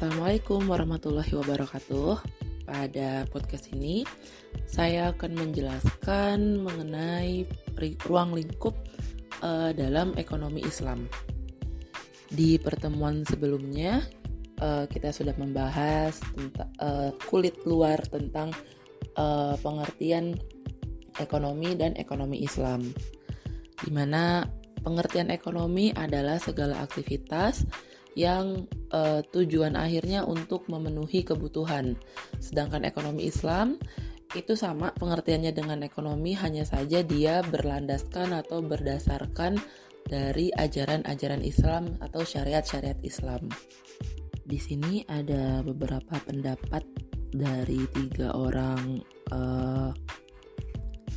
Assalamualaikum warahmatullahi wabarakatuh. Pada podcast ini, saya akan menjelaskan mengenai ruang lingkup uh, dalam ekonomi Islam. Di pertemuan sebelumnya, uh, kita sudah membahas tentang uh, kulit luar tentang uh, pengertian ekonomi dan ekonomi Islam, di mana pengertian ekonomi adalah segala aktivitas yang uh, tujuan akhirnya untuk memenuhi kebutuhan. Sedangkan ekonomi Islam itu sama pengertiannya dengan ekonomi hanya saja dia berlandaskan atau berdasarkan dari ajaran-ajaran Islam atau syariat-syariat Islam. Di sini ada beberapa pendapat dari tiga orang uh,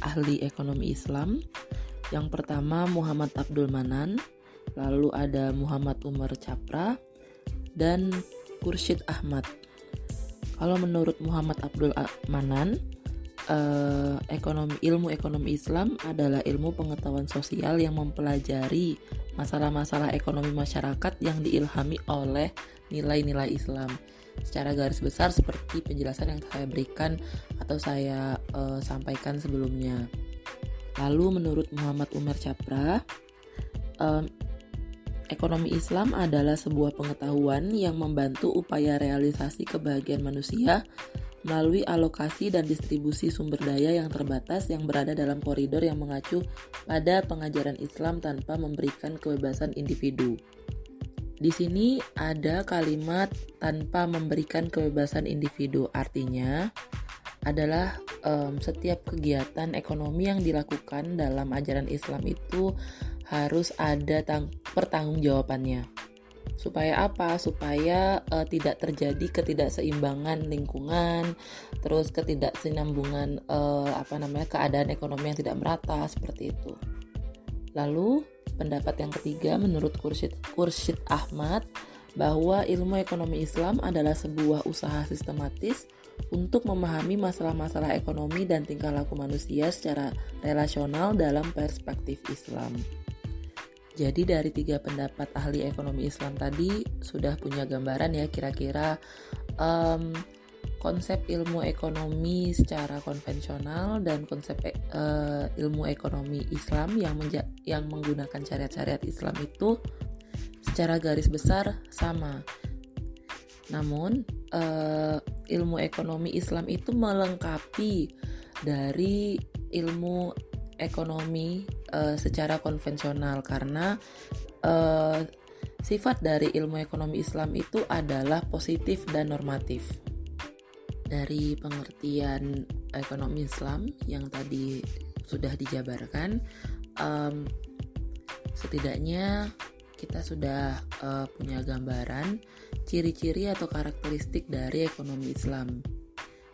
ahli ekonomi Islam. Yang pertama Muhammad Abdul Manan, lalu ada Muhammad Umar Capra, dan Kursyid Ahmad. Kalau menurut Muhammad Abdul Manan, eh, ekonomi ilmu ekonomi Islam adalah ilmu pengetahuan sosial yang mempelajari masalah-masalah ekonomi masyarakat yang diilhami oleh nilai-nilai Islam. Secara garis besar seperti penjelasan yang saya berikan atau saya eh, sampaikan sebelumnya. Lalu menurut Muhammad Umar Capra, eh, Ekonomi Islam adalah sebuah pengetahuan yang membantu upaya realisasi kebahagiaan manusia melalui alokasi dan distribusi sumber daya yang terbatas yang berada dalam koridor yang mengacu pada pengajaran Islam tanpa memberikan kebebasan individu. Di sini ada kalimat tanpa memberikan kebebasan individu, artinya adalah um, setiap kegiatan ekonomi yang dilakukan dalam ajaran Islam itu harus ada tang pertanggungjawabannya. Supaya apa? Supaya uh, tidak terjadi ketidakseimbangan lingkungan, terus ketidaksinambungan uh, apa namanya keadaan ekonomi yang tidak merata seperti itu. Lalu pendapat yang ketiga menurut Kursyid, Kursyid Ahmad bahwa ilmu ekonomi Islam adalah sebuah usaha sistematis untuk memahami masalah-masalah ekonomi dan tingkah laku manusia secara relasional dalam perspektif Islam. Jadi dari tiga pendapat ahli ekonomi Islam tadi sudah punya gambaran ya kira-kira um, konsep ilmu ekonomi secara konvensional dan konsep uh, ilmu ekonomi Islam yang yang menggunakan syariat-syariat Islam itu secara garis besar sama. Namun uh, ilmu ekonomi Islam itu melengkapi dari ilmu ekonomi uh, secara konvensional karena uh, sifat dari ilmu ekonomi Islam itu adalah positif dan normatif. Dari pengertian ekonomi Islam yang tadi sudah dijabarkan, um, setidaknya kita sudah uh, punya gambaran ciri-ciri atau karakteristik dari ekonomi Islam.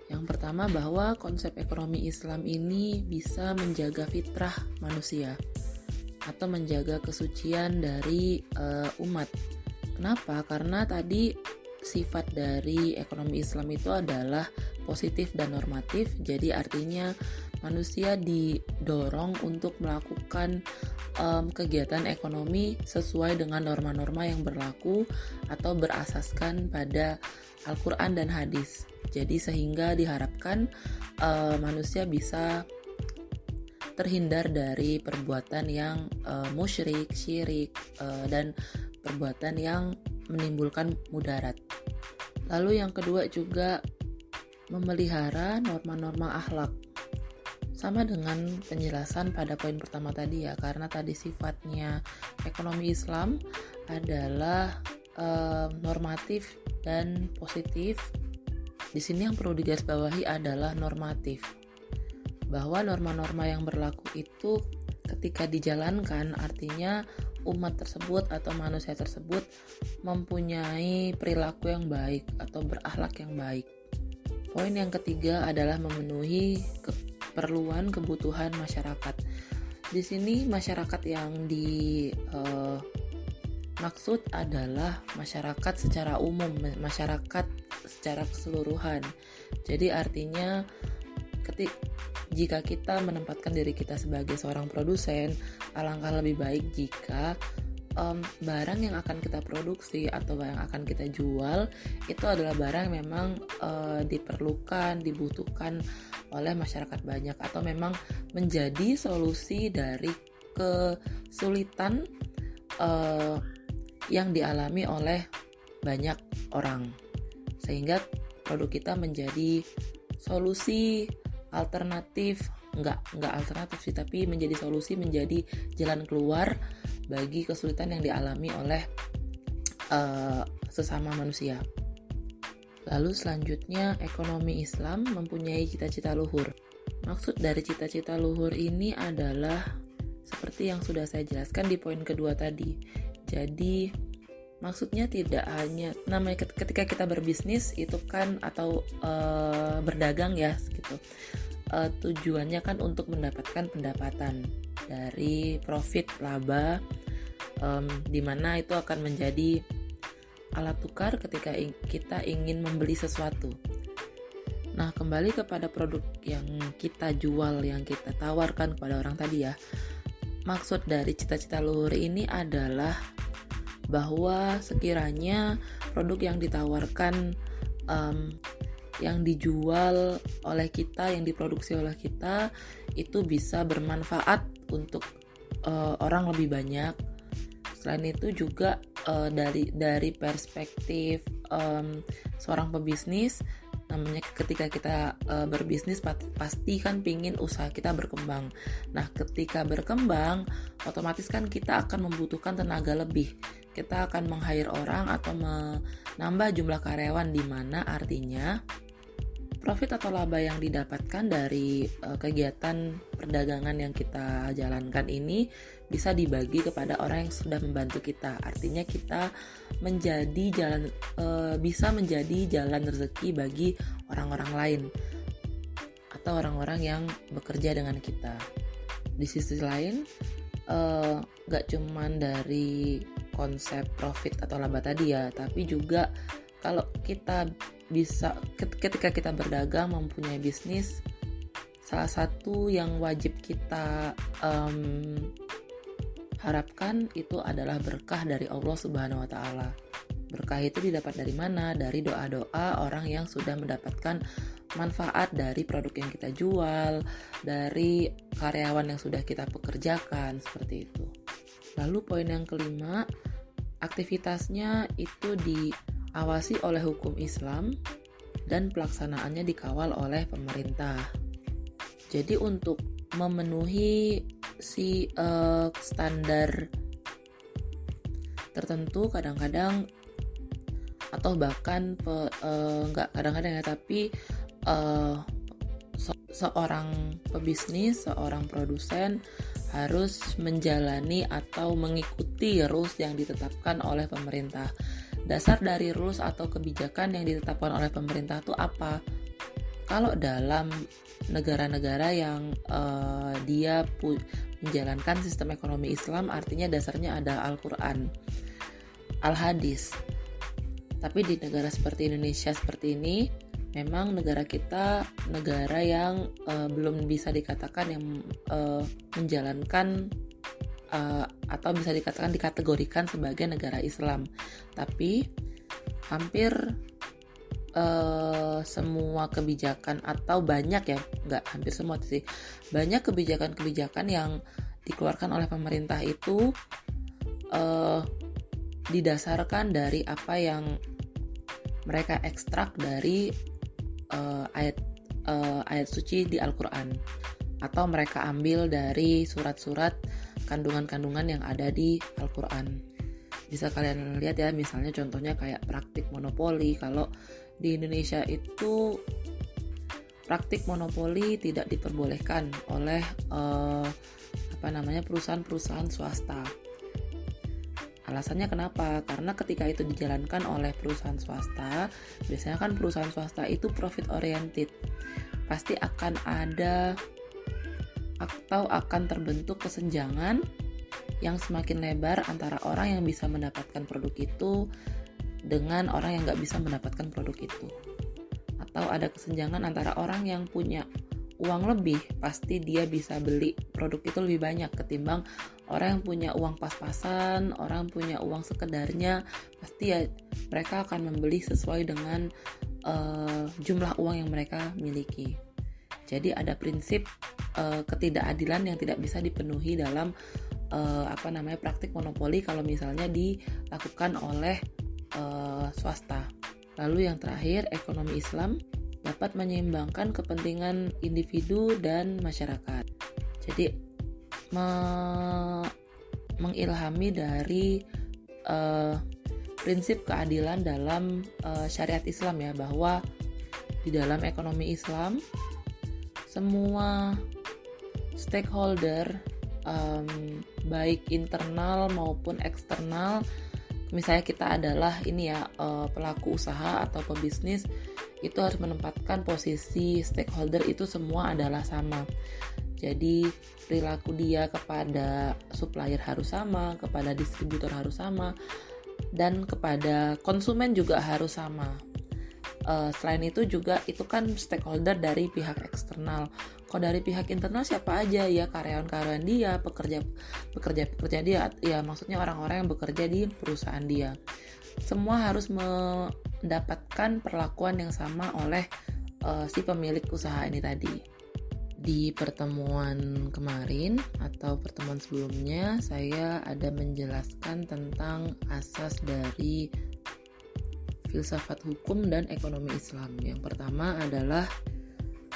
Yang pertama bahwa konsep ekonomi Islam ini bisa menjaga fitrah manusia atau menjaga kesucian dari uh, umat. Kenapa? Karena tadi sifat dari ekonomi Islam itu adalah positif dan normatif. Jadi artinya manusia didorong untuk melakukan um, kegiatan ekonomi sesuai dengan norma-norma yang berlaku atau berasaskan pada Al-Quran dan hadis. Jadi sehingga diharapkan uh, manusia bisa terhindar dari perbuatan yang uh, musyrik, syirik, uh, dan perbuatan yang menimbulkan mudarat. Lalu yang kedua juga memelihara norma-norma akhlak. Sama dengan penjelasan pada poin pertama tadi ya, karena tadi sifatnya ekonomi Islam adalah uh, normatif dan positif di sini yang perlu digarisbawahi adalah normatif. Bahwa norma-norma yang berlaku itu ketika dijalankan artinya umat tersebut atau manusia tersebut mempunyai perilaku yang baik atau berakhlak yang baik. Poin yang ketiga adalah memenuhi keperluan kebutuhan masyarakat. Di sini masyarakat yang di uh, maksud adalah masyarakat secara umum, masyarakat secara keseluruhan. Jadi artinya ketik jika kita menempatkan diri kita sebagai seorang produsen, alangkah lebih baik jika um, barang yang akan kita produksi atau yang akan kita jual itu adalah barang yang memang uh, diperlukan, dibutuhkan oleh masyarakat banyak atau memang menjadi solusi dari kesulitan uh, yang dialami oleh banyak orang. Sehingga produk kita menjadi solusi alternatif. Nggak nggak alternatif sih tapi menjadi solusi menjadi jalan keluar bagi kesulitan yang dialami oleh uh, sesama manusia. Lalu selanjutnya ekonomi Islam mempunyai cita-cita luhur. Maksud dari cita-cita luhur ini adalah seperti yang sudah saya jelaskan di poin kedua tadi. Jadi maksudnya tidak hanya namanya ketika kita berbisnis itu kan atau uh, berdagang ya gitu uh, tujuannya kan untuk mendapatkan pendapatan dari profit laba um, di mana itu akan menjadi alat tukar ketika kita ingin membeli sesuatu. Nah, kembali kepada produk yang kita jual, yang kita tawarkan kepada orang tadi ya. Maksud dari cita-cita luhur ini adalah bahwa sekiranya produk yang ditawarkan um, yang dijual oleh kita, yang diproduksi oleh kita itu bisa bermanfaat untuk uh, orang lebih banyak. Selain itu juga uh, dari dari perspektif um, seorang pebisnis, namanya ketika kita uh, berbisnis pasti kan pingin usaha kita berkembang. Nah, ketika berkembang, otomatis kan kita akan membutuhkan tenaga lebih. Kita akan meng-hire orang atau menambah jumlah karyawan di mana artinya profit atau laba yang didapatkan dari uh, kegiatan perdagangan yang kita jalankan ini bisa dibagi kepada orang yang sudah membantu kita. Artinya kita menjadi jalan uh, bisa menjadi jalan rezeki bagi orang-orang lain atau orang-orang yang bekerja dengan kita. Di sisi lain, uh, gak cuman dari konsep profit atau laba tadi ya, tapi juga kalau kita bisa ketika kita berdagang mempunyai bisnis salah satu yang wajib kita um, harapkan itu adalah berkah dari Allah Subhanahu wa taala. Berkah itu didapat dari mana? Dari doa-doa orang yang sudah mendapatkan manfaat dari produk yang kita jual, dari karyawan yang sudah kita pekerjakan, seperti itu. Lalu poin yang kelima, aktivitasnya itu di awasi oleh hukum Islam, dan pelaksanaannya dikawal oleh pemerintah. Jadi untuk memenuhi si uh, standar tertentu kadang-kadang atau bahkan pe, uh, nggak kadang-kadang ya tapi uh, se seorang pebisnis, seorang produsen harus menjalani atau mengikuti rules yang ditetapkan oleh pemerintah dasar dari rules atau kebijakan yang ditetapkan oleh pemerintah itu apa? Kalau dalam negara-negara yang uh, dia menjalankan sistem ekonomi Islam, artinya dasarnya ada Al-Quran, Al-Hadis. Tapi di negara seperti Indonesia seperti ini, memang negara kita negara yang uh, belum bisa dikatakan yang uh, menjalankan uh, atau bisa dikatakan dikategorikan sebagai negara Islam. Tapi hampir uh, semua kebijakan atau banyak ya, nggak hampir semua sih, banyak kebijakan-kebijakan yang dikeluarkan oleh pemerintah itu uh, didasarkan dari apa yang mereka ekstrak dari uh, ayat uh, ayat suci di Al-Quran atau mereka ambil dari surat-surat kandungan-kandungan yang ada di Al-Quran. Bisa kalian lihat ya, misalnya contohnya kayak praktik monopoli. Kalau di Indonesia itu praktik monopoli tidak diperbolehkan oleh uh, apa namanya perusahaan-perusahaan swasta. Alasannya kenapa? Karena ketika itu dijalankan oleh perusahaan swasta, biasanya kan perusahaan swasta itu profit oriented. Pasti akan ada atau akan terbentuk kesenjangan yang semakin lebar antara orang yang bisa mendapatkan produk itu dengan orang yang nggak bisa mendapatkan produk itu. Atau ada kesenjangan antara orang yang punya uang lebih, pasti dia bisa beli produk itu lebih banyak ketimbang orang yang punya uang pas-pasan orang punya uang sekedarnya pasti ya mereka akan membeli sesuai dengan uh, jumlah uang yang mereka miliki jadi ada prinsip uh, ketidakadilan yang tidak bisa dipenuhi dalam uh, apa namanya praktik monopoli kalau misalnya dilakukan oleh uh, swasta. Lalu yang terakhir ekonomi Islam dapat menyeimbangkan kepentingan individu dan masyarakat. Jadi me mengilhami dari uh, prinsip keadilan dalam uh, syariat Islam ya bahwa di dalam ekonomi Islam semua stakeholder um, baik internal maupun eksternal misalnya kita adalah ini ya uh, pelaku usaha atau pebisnis itu harus menempatkan posisi stakeholder itu semua adalah sama jadi perilaku dia kepada supplier harus sama, kepada distributor harus sama, dan kepada konsumen juga harus sama. Uh, selain itu juga itu kan stakeholder dari pihak eksternal. Kalau dari pihak internal siapa aja ya karyawan-karyawan dia, pekerja pekerja pekerja dia, ya maksudnya orang-orang yang bekerja di perusahaan dia. Semua harus mendapatkan perlakuan yang sama oleh uh, si pemilik usaha ini tadi di pertemuan kemarin atau pertemuan sebelumnya saya ada menjelaskan tentang asas dari filsafat hukum dan ekonomi Islam. Yang pertama adalah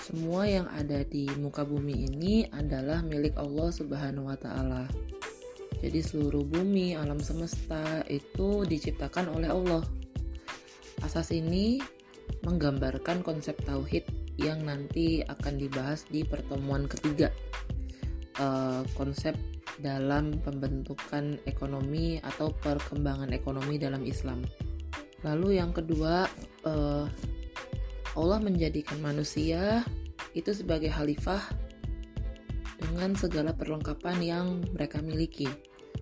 semua yang ada di muka bumi ini adalah milik Allah Subhanahu wa taala. Jadi seluruh bumi, alam semesta itu diciptakan oleh Allah. Asas ini menggambarkan konsep tauhid yang nanti akan dibahas di pertemuan ketiga uh, konsep dalam pembentukan ekonomi atau perkembangan ekonomi dalam Islam. Lalu yang kedua, uh, Allah menjadikan manusia itu sebagai khalifah dengan segala perlengkapan yang mereka miliki,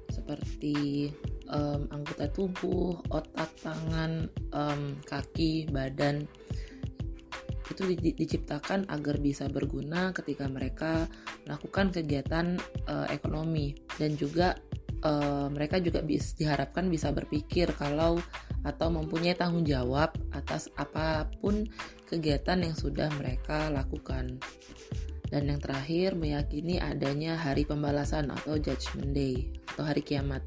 seperti um, anggota tubuh, otak, tangan, um, kaki, badan, itu di, diciptakan agar bisa berguna ketika mereka melakukan kegiatan uh, ekonomi. Dan juga uh, mereka juga bis, diharapkan bisa berpikir kalau atau mempunyai tanggung jawab atas apa pun kegiatan yang sudah mereka lakukan. Dan yang terakhir meyakini adanya hari pembalasan atau judgment day atau hari kiamat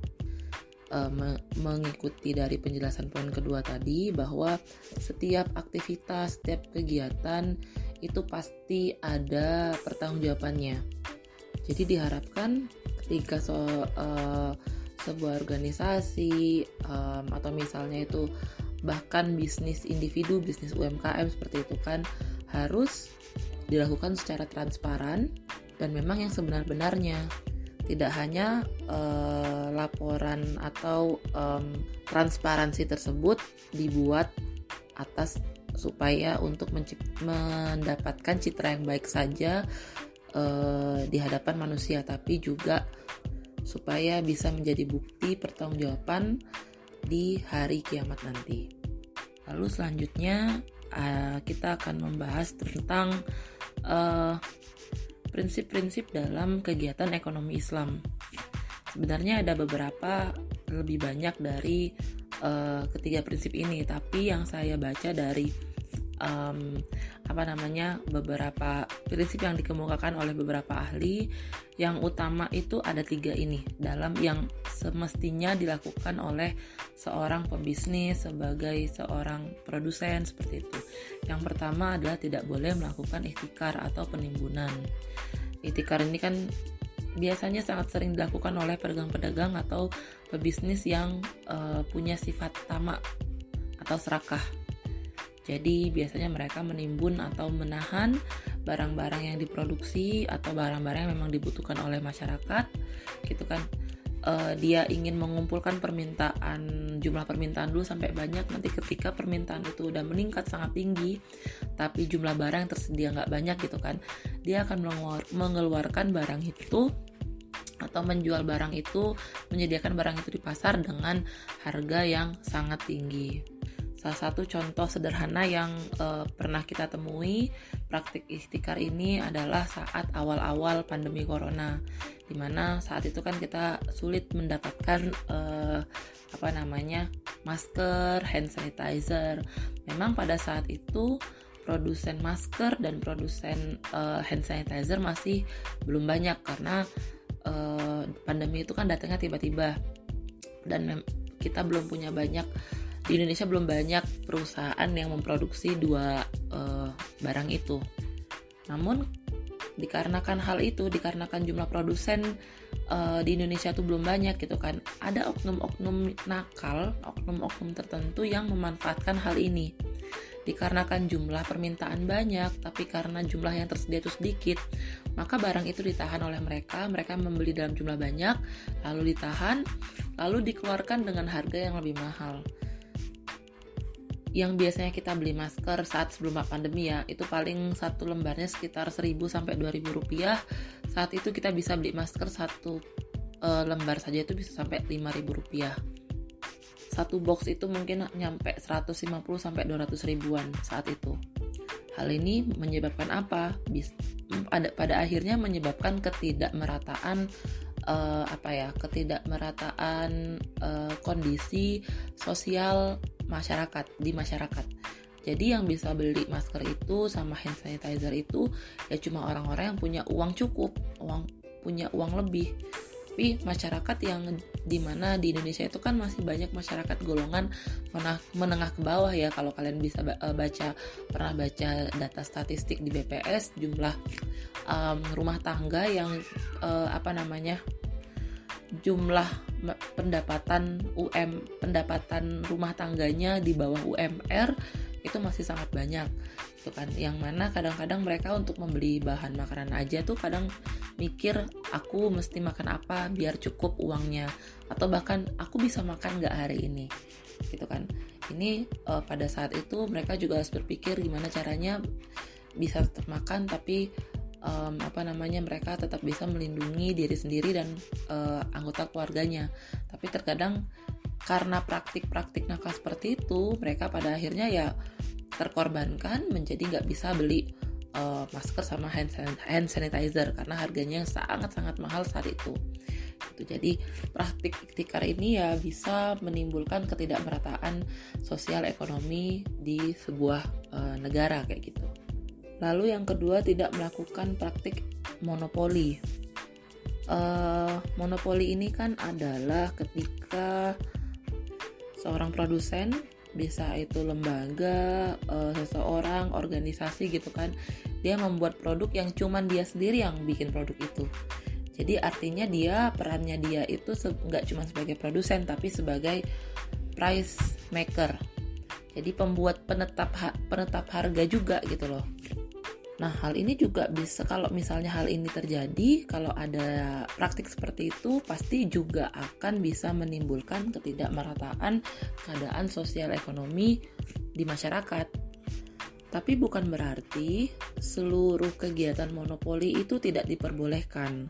me mengikuti dari penjelasan poin kedua tadi bahwa setiap aktivitas, setiap kegiatan itu pasti ada pertanggungjawabannya. Jadi diharapkan ketika so, uh, sebuah organisasi um, atau misalnya itu bahkan bisnis individu, bisnis UMKM seperti itu kan harus dilakukan secara transparan dan memang yang sebenar-benarnya. Tidak hanya uh, laporan atau um, transparansi tersebut dibuat atas supaya untuk mendapatkan citra yang baik saja uh, di hadapan manusia tapi juga supaya bisa menjadi bukti pertanggungjawaban di hari kiamat nanti. Lalu selanjutnya uh, kita akan membahas tentang uh, prinsip-prinsip dalam kegiatan ekonomi Islam. Sebenarnya ada beberapa lebih banyak dari uh, ketiga prinsip ini, tapi yang saya baca dari apa namanya beberapa prinsip yang dikemukakan oleh beberapa ahli. Yang utama itu ada tiga ini dalam yang semestinya dilakukan oleh seorang pebisnis sebagai seorang produsen seperti itu. Yang pertama adalah tidak boleh melakukan ikhtikar atau penimbunan. Ikhtikar ini kan biasanya sangat sering dilakukan oleh pedagang-pedagang atau pebisnis yang uh, punya sifat tamak atau serakah jadi biasanya mereka menimbun atau menahan barang-barang yang diproduksi atau barang-barang yang memang dibutuhkan oleh masyarakat gitu kan. Uh, dia ingin mengumpulkan permintaan jumlah permintaan dulu sampai banyak nanti ketika permintaan itu udah meningkat sangat tinggi tapi jumlah barang yang tersedia nggak banyak gitu kan dia akan mengeluarkan barang itu atau menjual barang itu menyediakan barang itu di pasar dengan harga yang sangat tinggi Salah satu contoh sederhana yang uh, pernah kita temui praktik ikhtikar ini adalah saat awal-awal pandemi corona, di mana saat itu kan kita sulit mendapatkan uh, apa namanya masker, hand sanitizer. Memang pada saat itu produsen masker dan produsen uh, hand sanitizer masih belum banyak karena uh, pandemi itu kan datangnya tiba-tiba dan kita belum punya banyak di Indonesia belum banyak perusahaan yang memproduksi dua uh, barang itu. Namun dikarenakan hal itu, dikarenakan jumlah produsen uh, di Indonesia itu belum banyak gitu kan, ada oknum-oknum nakal, oknum-oknum tertentu yang memanfaatkan hal ini. Dikarenakan jumlah permintaan banyak, tapi karena jumlah yang tersedia itu sedikit, maka barang itu ditahan oleh mereka. Mereka membeli dalam jumlah banyak, lalu ditahan, lalu dikeluarkan dengan harga yang lebih mahal yang biasanya kita beli masker saat sebelum pandemi ya itu paling satu lembarnya sekitar 1000 sampai 2000 rupiah. Saat itu kita bisa beli masker satu e, lembar saja itu bisa sampai 5000 rupiah. Satu box itu mungkin nyampe 150 sampai 200 ribuan saat itu. Hal ini menyebabkan apa? Bis, pada pada akhirnya menyebabkan ketidakmerataan uh, apa ya ketidakmerataan uh, kondisi sosial masyarakat di masyarakat. Jadi yang bisa beli masker itu sama hand sanitizer itu ya cuma orang-orang yang punya uang cukup, uang punya uang lebih. Tapi masyarakat yang di mana di Indonesia itu kan masih banyak masyarakat golongan menengah ke bawah ya. Kalau kalian bisa eh, baca pernah baca data statistik di BPS jumlah um, rumah tangga yang uh, apa namanya jumlah pendapatan UM pendapatan rumah tangganya di bawah UMR itu masih sangat banyak itu kan. Yang mana kadang-kadang mereka untuk membeli bahan makanan aja tuh kadang mikir aku mesti makan apa biar cukup uangnya? Atau bahkan aku bisa makan nggak hari ini? Gitu kan. Ini uh, pada saat itu mereka juga harus berpikir gimana caranya bisa tetap makan tapi um, apa namanya mereka tetap bisa melindungi diri sendiri dan uh, anggota keluarganya. Tapi terkadang karena praktik-praktik nakal seperti itu mereka pada akhirnya ya terkorbankan menjadi nggak bisa beli uh, masker sama hand, sanitizer karena harganya sangat-sangat mahal saat itu. Itu jadi praktik tikar ini ya bisa menimbulkan ketidakmerataan sosial ekonomi di sebuah uh, negara kayak gitu. Lalu yang kedua tidak melakukan praktik monopoli. Uh, monopoli ini kan adalah ketika seorang produsen bisa itu lembaga, uh, seseorang, organisasi gitu kan, dia membuat produk yang cuman dia sendiri yang bikin produk itu. Jadi artinya dia perannya dia itu nggak cuma sebagai produsen tapi sebagai price maker. Jadi pembuat penetap penetap harga juga gitu loh. Nah, hal ini juga bisa kalau misalnya hal ini terjadi, kalau ada praktik seperti itu pasti juga akan bisa menimbulkan ketidakmerataan keadaan sosial ekonomi di masyarakat. Tapi bukan berarti seluruh kegiatan monopoli itu tidak diperbolehkan.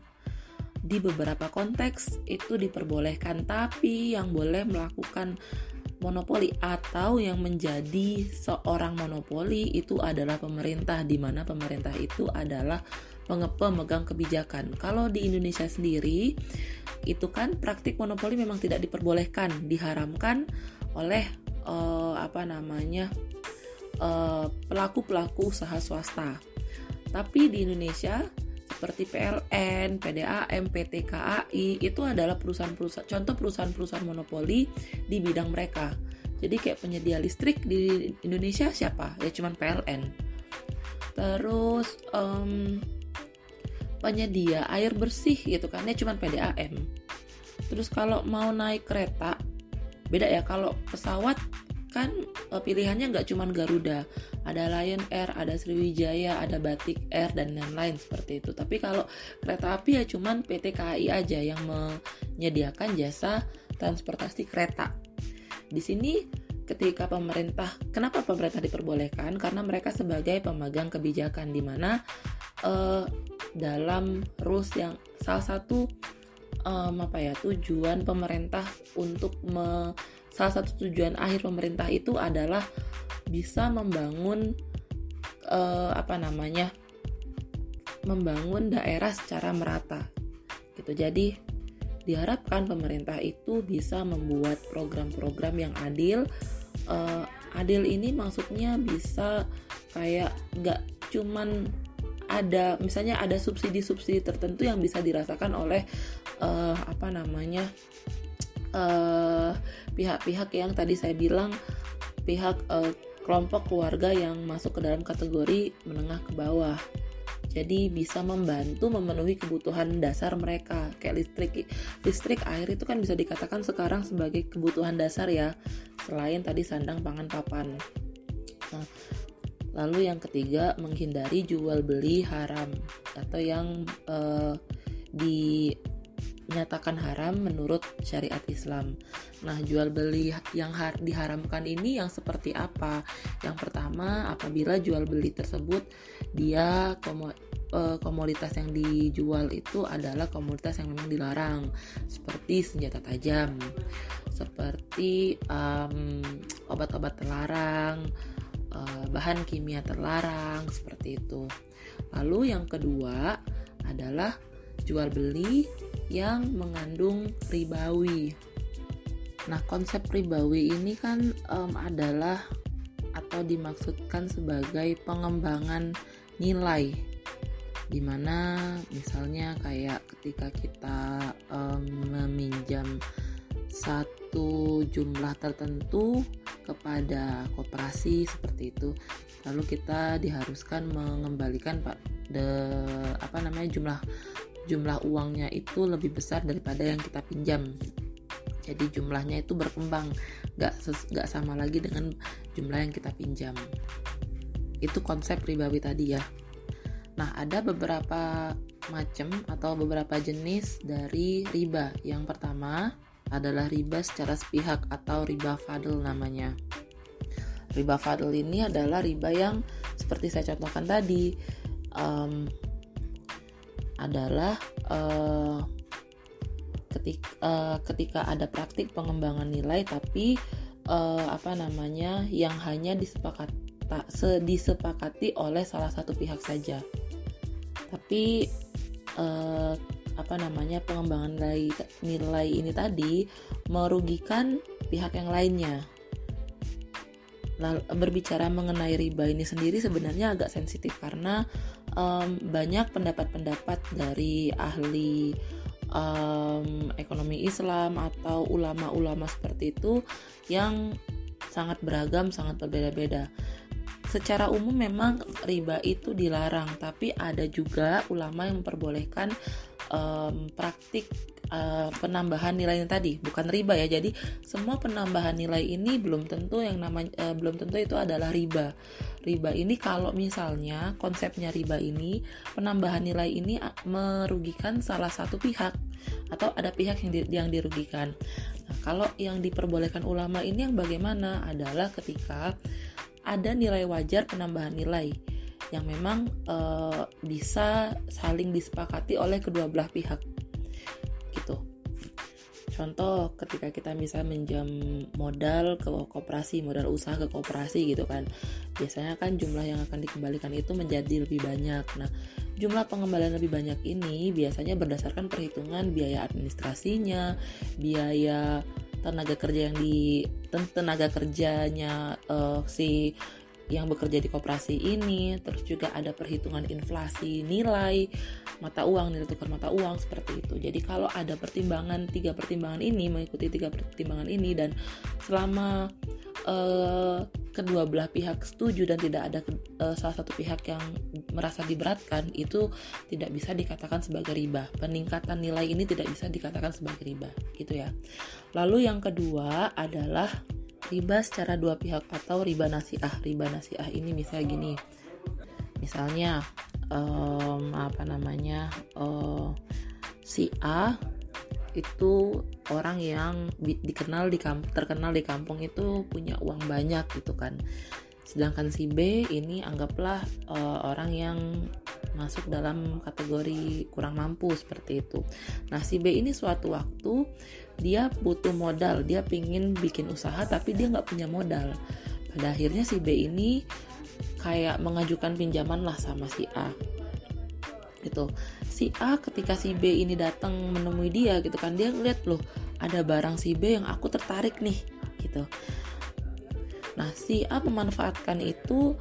Di beberapa konteks itu diperbolehkan, tapi yang boleh melakukan monopoli atau yang menjadi seorang monopoli itu adalah pemerintah di mana pemerintah itu adalah pemegang kebijakan. Kalau di Indonesia sendiri itu kan praktik monopoli memang tidak diperbolehkan, diharamkan oleh uh, apa namanya eh, pelaku-pelaku usaha swasta. Tapi di Indonesia seperti PLN, PDAM, PT KAI itu adalah perusahaan-perusahaan contoh perusahaan-perusahaan monopoli di bidang mereka. Jadi kayak penyedia listrik di Indonesia siapa? Ya cuman PLN. Terus um, penyedia air bersih gitu kan ya cuman PDAM. Terus kalau mau naik kereta beda ya kalau pesawat kan uh, pilihannya nggak cuma Garuda, ada Lion Air, ada Sriwijaya, ada Batik Air dan lain-lain seperti itu. Tapi kalau kereta api ya cuman PT KAI aja yang menyediakan jasa transportasi kereta. Di sini ketika pemerintah, kenapa pemerintah diperbolehkan? Karena mereka sebagai pemegang kebijakan di mana uh, dalam rules yang salah satu um, apa ya tujuan pemerintah untuk me salah satu tujuan akhir pemerintah itu adalah bisa membangun uh, apa namanya membangun daerah secara merata gitu. Jadi diharapkan pemerintah itu bisa membuat program-program yang adil. Uh, adil ini maksudnya bisa kayak nggak cuman ada misalnya ada subsidi-subsidi tertentu yang bisa dirasakan oleh uh, apa namanya pihak-pihak uh, yang tadi saya bilang pihak uh, kelompok keluarga yang masuk ke dalam kategori menengah ke bawah. Jadi bisa membantu memenuhi kebutuhan dasar mereka. Kayak listrik listrik air itu kan bisa dikatakan sekarang sebagai kebutuhan dasar ya selain tadi sandang pangan papan. Nah, lalu yang ketiga menghindari jual beli haram atau yang uh, di menyatakan haram menurut syariat Islam. Nah, jual beli yang diharamkan ini yang seperti apa? Yang pertama, apabila jual beli tersebut dia e, komoditas yang dijual itu adalah komoditas yang memang dilarang, seperti senjata tajam, seperti um, obat-obat terlarang, uh, bahan kimia terlarang, seperti itu. Lalu yang kedua adalah jual beli yang mengandung ribawi. Nah, konsep ribawi ini kan um, adalah atau dimaksudkan sebagai pengembangan nilai di mana misalnya kayak ketika kita um, meminjam satu jumlah tertentu kepada koperasi seperti itu lalu kita diharuskan mengembalikan pak de apa namanya jumlah jumlah uangnya itu lebih besar daripada yang kita pinjam. Jadi jumlahnya itu berkembang gak, gak sama lagi dengan jumlah yang kita pinjam. Itu konsep ribawi tadi ya. Nah ada beberapa macam atau beberapa jenis dari riba. Yang pertama adalah riba secara sepihak atau riba fadl namanya. Riba fadl ini adalah riba yang seperti saya contohkan tadi um, adalah uh, ketika, uh, ketika ada praktik pengembangan nilai tapi uh, apa namanya yang hanya disepakati disepakati oleh salah satu pihak saja. Tapi uh, apa namanya pengembangan nilai nilai ini tadi merugikan pihak yang lainnya. Lalu, berbicara mengenai riba ini sendiri sebenarnya agak sensitif karena um, banyak pendapat-pendapat dari ahli um, ekonomi Islam atau ulama-ulama seperti itu yang sangat beragam, sangat berbeda-beda. Secara umum memang riba itu dilarang, tapi ada juga ulama yang memperbolehkan um, praktik uh, penambahan nilainya tadi bukan riba ya. Jadi semua penambahan nilai ini belum tentu yang namanya uh, belum tentu itu adalah riba. Riba ini kalau misalnya konsepnya riba ini penambahan nilai ini merugikan salah satu pihak atau ada pihak yang di, yang dirugikan. Nah kalau yang diperbolehkan ulama ini yang bagaimana? Adalah ketika ada nilai wajar penambahan nilai yang memang e, bisa saling disepakati oleh kedua belah pihak contoh ketika kita bisa minjam modal ke koperasi modal usaha ke koperasi gitu kan biasanya kan jumlah yang akan dikembalikan itu menjadi lebih banyak. Nah jumlah pengembalian lebih banyak ini biasanya berdasarkan perhitungan biaya administrasinya biaya tenaga kerja yang di tenaga kerjanya uh, si yang bekerja di koperasi ini, terus juga ada perhitungan inflasi nilai mata uang, nilai tukar mata uang seperti itu. Jadi kalau ada pertimbangan tiga pertimbangan ini mengikuti tiga pertimbangan ini dan selama uh, kedua belah pihak setuju dan tidak ada uh, salah satu pihak yang merasa diberatkan itu tidak bisa dikatakan sebagai riba. Peningkatan nilai ini tidak bisa dikatakan sebagai riba, gitu ya. Lalu yang kedua adalah riba secara dua pihak atau riba nasiah. Riba nasiah ini misalnya gini. Misalnya um, apa namanya uh, si A itu orang yang dikenal di kamp terkenal di kampung itu punya uang banyak gitu kan. Sedangkan si B ini anggaplah uh, orang yang masuk dalam kategori kurang mampu seperti itu. Nah, si B ini suatu waktu dia butuh modal dia pingin bikin usaha tapi dia nggak punya modal. Pada akhirnya si B ini kayak mengajukan pinjaman lah sama si A. Gitu. Si A ketika si B ini datang menemui dia gitu kan dia ngeliat loh ada barang si B yang aku tertarik nih gitu. Nah si A memanfaatkan itu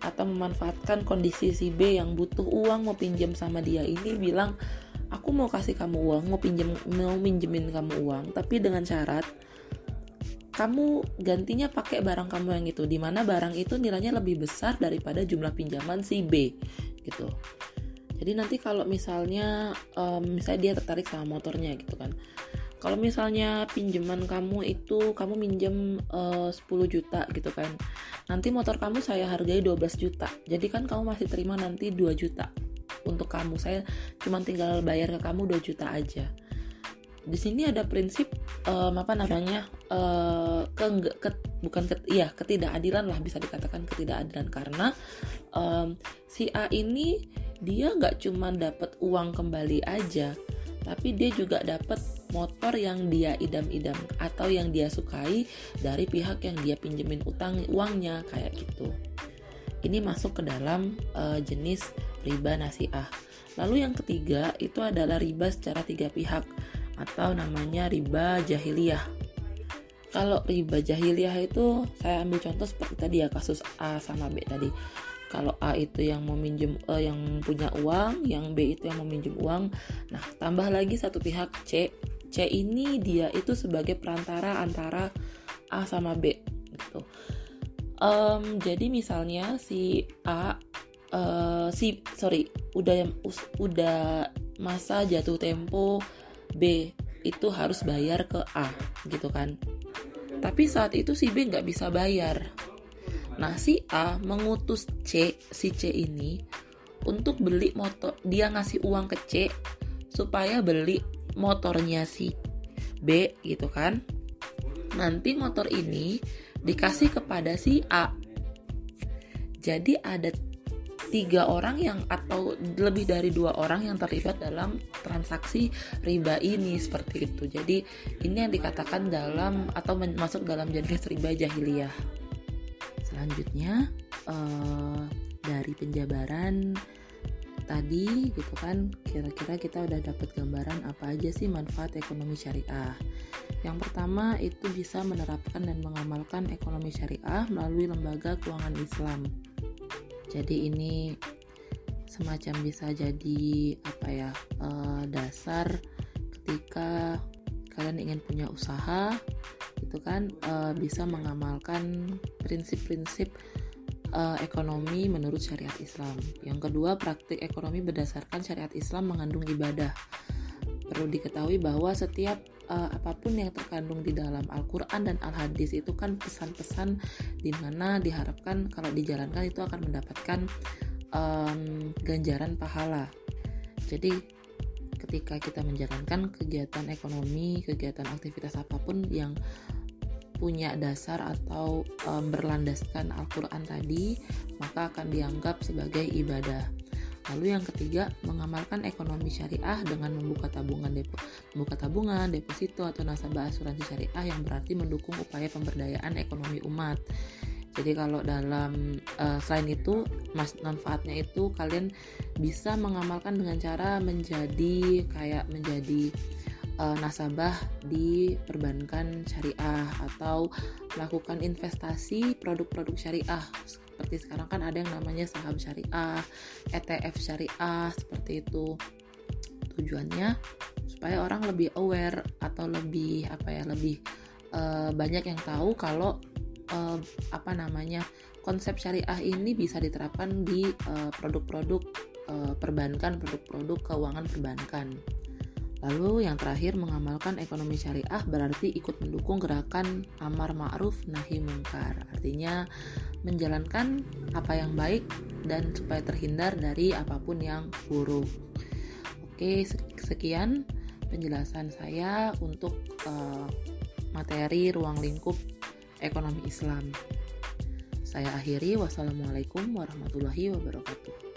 atau memanfaatkan kondisi si B yang butuh uang mau pinjam sama dia ini bilang aku mau kasih kamu uang mau pinjam mau minjemin kamu uang tapi dengan syarat kamu gantinya pakai barang kamu yang itu di mana barang itu nilainya lebih besar daripada jumlah pinjaman si B gitu. Jadi nanti kalau misalnya um, misalnya dia tertarik sama motornya gitu kan. Kalau misalnya pinjaman kamu itu kamu minjem uh, 10 juta gitu kan. Nanti motor kamu saya hargai 12 juta. Jadi kan kamu masih terima nanti 2 juta untuk kamu. Saya cuma tinggal bayar ke kamu 2 juta aja. Di sini ada prinsip um, apa namanya uh, ke, ke bukan ke, iya ketidakadilan lah bisa dikatakan ketidakadilan. Karena um, si A ini dia nggak cuma dapat uang kembali aja tapi dia juga dapat motor yang dia idam-idam atau yang dia sukai dari pihak yang dia pinjemin utang uangnya kayak gitu. Ini masuk ke dalam uh, jenis riba nasiah lalu yang ketiga itu adalah riba secara tiga pihak atau namanya riba jahiliyah. Kalau riba jahiliyah itu saya ambil contoh seperti tadi ya kasus A sama B tadi. Kalau A itu yang mau minjem uh, yang punya uang, yang B itu yang mau minjem uang. Nah, tambah lagi satu pihak C. C ini dia itu sebagai perantara antara A sama B gitu. Um, jadi misalnya si A uh, si sorry udah udah masa jatuh tempo B itu harus bayar ke A gitu kan. Tapi saat itu si B nggak bisa bayar. Nah si A mengutus C si C ini untuk beli motor dia ngasih uang ke C supaya beli motornya si B gitu kan. Nanti motor ini dikasih kepada si A. Jadi ada tiga orang yang atau lebih dari dua orang yang terlibat dalam transaksi riba ini seperti itu. Jadi ini yang dikatakan dalam atau masuk dalam jenis riba jahiliyah. Selanjutnya uh, dari penjabaran tadi gitu kan kira-kira kita udah dapat gambaran apa aja sih manfaat ekonomi syariah. Yang pertama itu bisa menerapkan dan mengamalkan ekonomi syariah melalui lembaga keuangan Islam jadi ini semacam bisa jadi apa ya uh, dasar ketika kalian ingin punya usaha itu kan uh, bisa mengamalkan prinsip-prinsip uh, ekonomi menurut syariat Islam. Yang kedua, praktik ekonomi berdasarkan syariat Islam mengandung ibadah. Perlu diketahui bahwa setiap uh, apa pun yang terkandung di dalam Al-Quran dan Al-Hadis itu kan pesan-pesan di mana diharapkan kalau dijalankan itu akan mendapatkan um, ganjaran pahala. Jadi ketika kita menjalankan kegiatan ekonomi, kegiatan aktivitas apa pun yang punya dasar atau um, berlandaskan Al-Quran tadi, maka akan dianggap sebagai ibadah. Lalu yang ketiga, mengamalkan ekonomi syariah dengan membuka tabungan depo, membuka tabungan, deposito atau nasabah asuransi syariah yang berarti mendukung upaya pemberdayaan ekonomi umat. Jadi kalau dalam uh, selain itu, mas manfaatnya itu kalian bisa mengamalkan dengan cara menjadi kayak menjadi uh, nasabah di perbankan syariah atau melakukan investasi produk-produk syariah seperti sekarang kan ada yang namanya saham syariah, ETF syariah seperti itu. Tujuannya supaya orang lebih aware atau lebih apa ya, lebih uh, banyak yang tahu kalau uh, apa namanya konsep syariah ini bisa diterapkan di uh, produk-produk uh, perbankan, produk-produk keuangan perbankan. Lalu yang terakhir mengamalkan ekonomi syariah berarti ikut mendukung gerakan amar ma'ruf nahi mungkar. Artinya menjalankan apa yang baik dan supaya terhindar dari apa pun yang buruk. Oke, sekian penjelasan saya untuk uh, materi ruang lingkup ekonomi Islam. Saya akhiri wassalamualaikum warahmatullahi wabarakatuh.